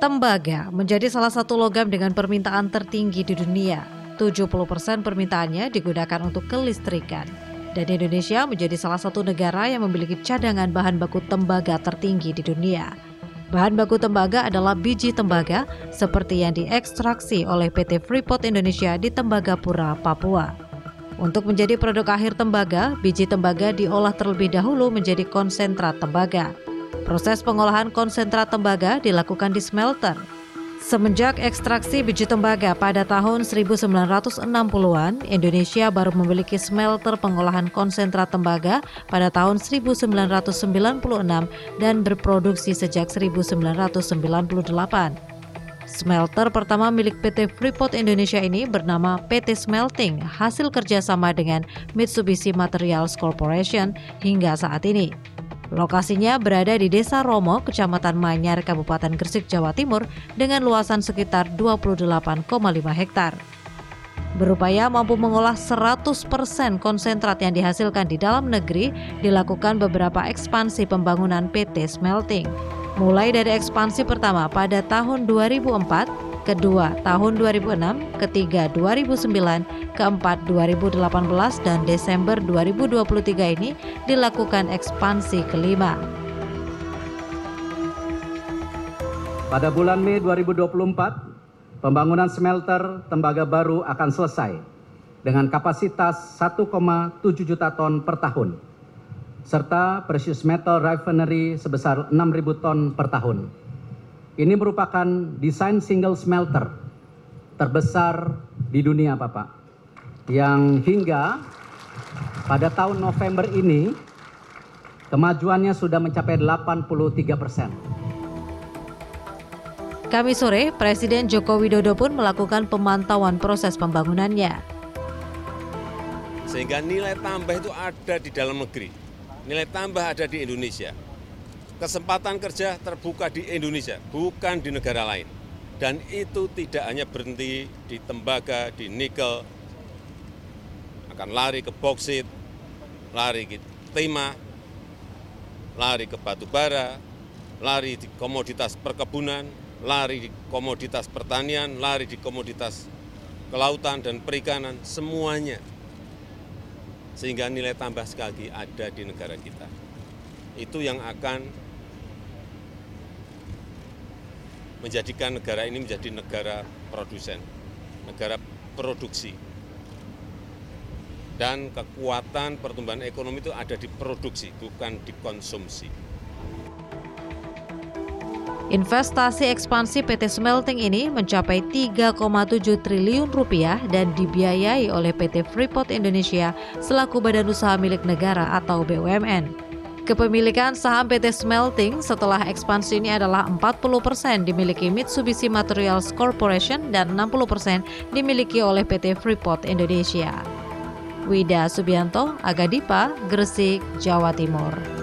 Tembaga menjadi salah satu logam dengan permintaan tertinggi di dunia. 70% permintaannya digunakan untuk kelistrikan. Dan Indonesia menjadi salah satu negara yang memiliki cadangan bahan baku tembaga tertinggi di dunia. Bahan baku tembaga adalah biji tembaga seperti yang diekstraksi oleh PT Freeport Indonesia di Tembagapura, Papua. Untuk menjadi produk akhir tembaga, biji tembaga diolah terlebih dahulu menjadi konsentrat tembaga. Proses pengolahan konsentrat tembaga dilakukan di smelter. Semenjak ekstraksi biji tembaga pada tahun 1960-an, Indonesia baru memiliki smelter pengolahan konsentrat tembaga pada tahun 1996 dan berproduksi sejak 1998. Smelter pertama milik PT Freeport Indonesia ini bernama PT Smelting, hasil kerjasama dengan Mitsubishi Materials Corporation hingga saat ini. Lokasinya berada di Desa Romo, Kecamatan Manyar, Kabupaten Gresik, Jawa Timur dengan luasan sekitar 28,5 hektar. Berupaya mampu mengolah 100% konsentrat yang dihasilkan di dalam negeri, dilakukan beberapa ekspansi pembangunan PT Smelting. Mulai dari ekspansi pertama pada tahun 2004 kedua tahun 2006, ketiga 2009, keempat 2018 dan Desember 2023 ini dilakukan ekspansi kelima. Pada bulan Mei 2024, pembangunan smelter tembaga baru akan selesai dengan kapasitas 1,7 juta ton per tahun serta precious metal refinery sebesar 6.000 ton per tahun. Ini merupakan desain single smelter terbesar di dunia Bapak. Yang hingga pada tahun November ini kemajuannya sudah mencapai 83 persen. Kami sore, Presiden Joko Widodo pun melakukan pemantauan proses pembangunannya. Sehingga nilai tambah itu ada di dalam negeri, nilai tambah ada di Indonesia kesempatan kerja terbuka di Indonesia, bukan di negara lain. Dan itu tidak hanya berhenti di tembaga, di nikel, akan lari ke boksit, lari ke timah, lari ke batu bara, lari di komoditas perkebunan, lari di komoditas pertanian, lari di komoditas kelautan dan perikanan, semuanya. Sehingga nilai tambah sekali lagi ada di negara kita. Itu yang akan menjadikan negara ini menjadi negara produsen, negara produksi. Dan kekuatan pertumbuhan ekonomi itu ada di produksi, bukan di konsumsi. Investasi ekspansi PT Smelting ini mencapai 3,7 triliun rupiah dan dibiayai oleh PT Freeport Indonesia selaku badan usaha milik negara atau BUMN. Kepemilikan saham PT Smelting setelah ekspansi ini adalah 40% dimiliki Mitsubishi Materials Corporation dan 60% dimiliki oleh PT Freeport Indonesia. Wida Subianto, Agadipa, Gresik, Jawa Timur.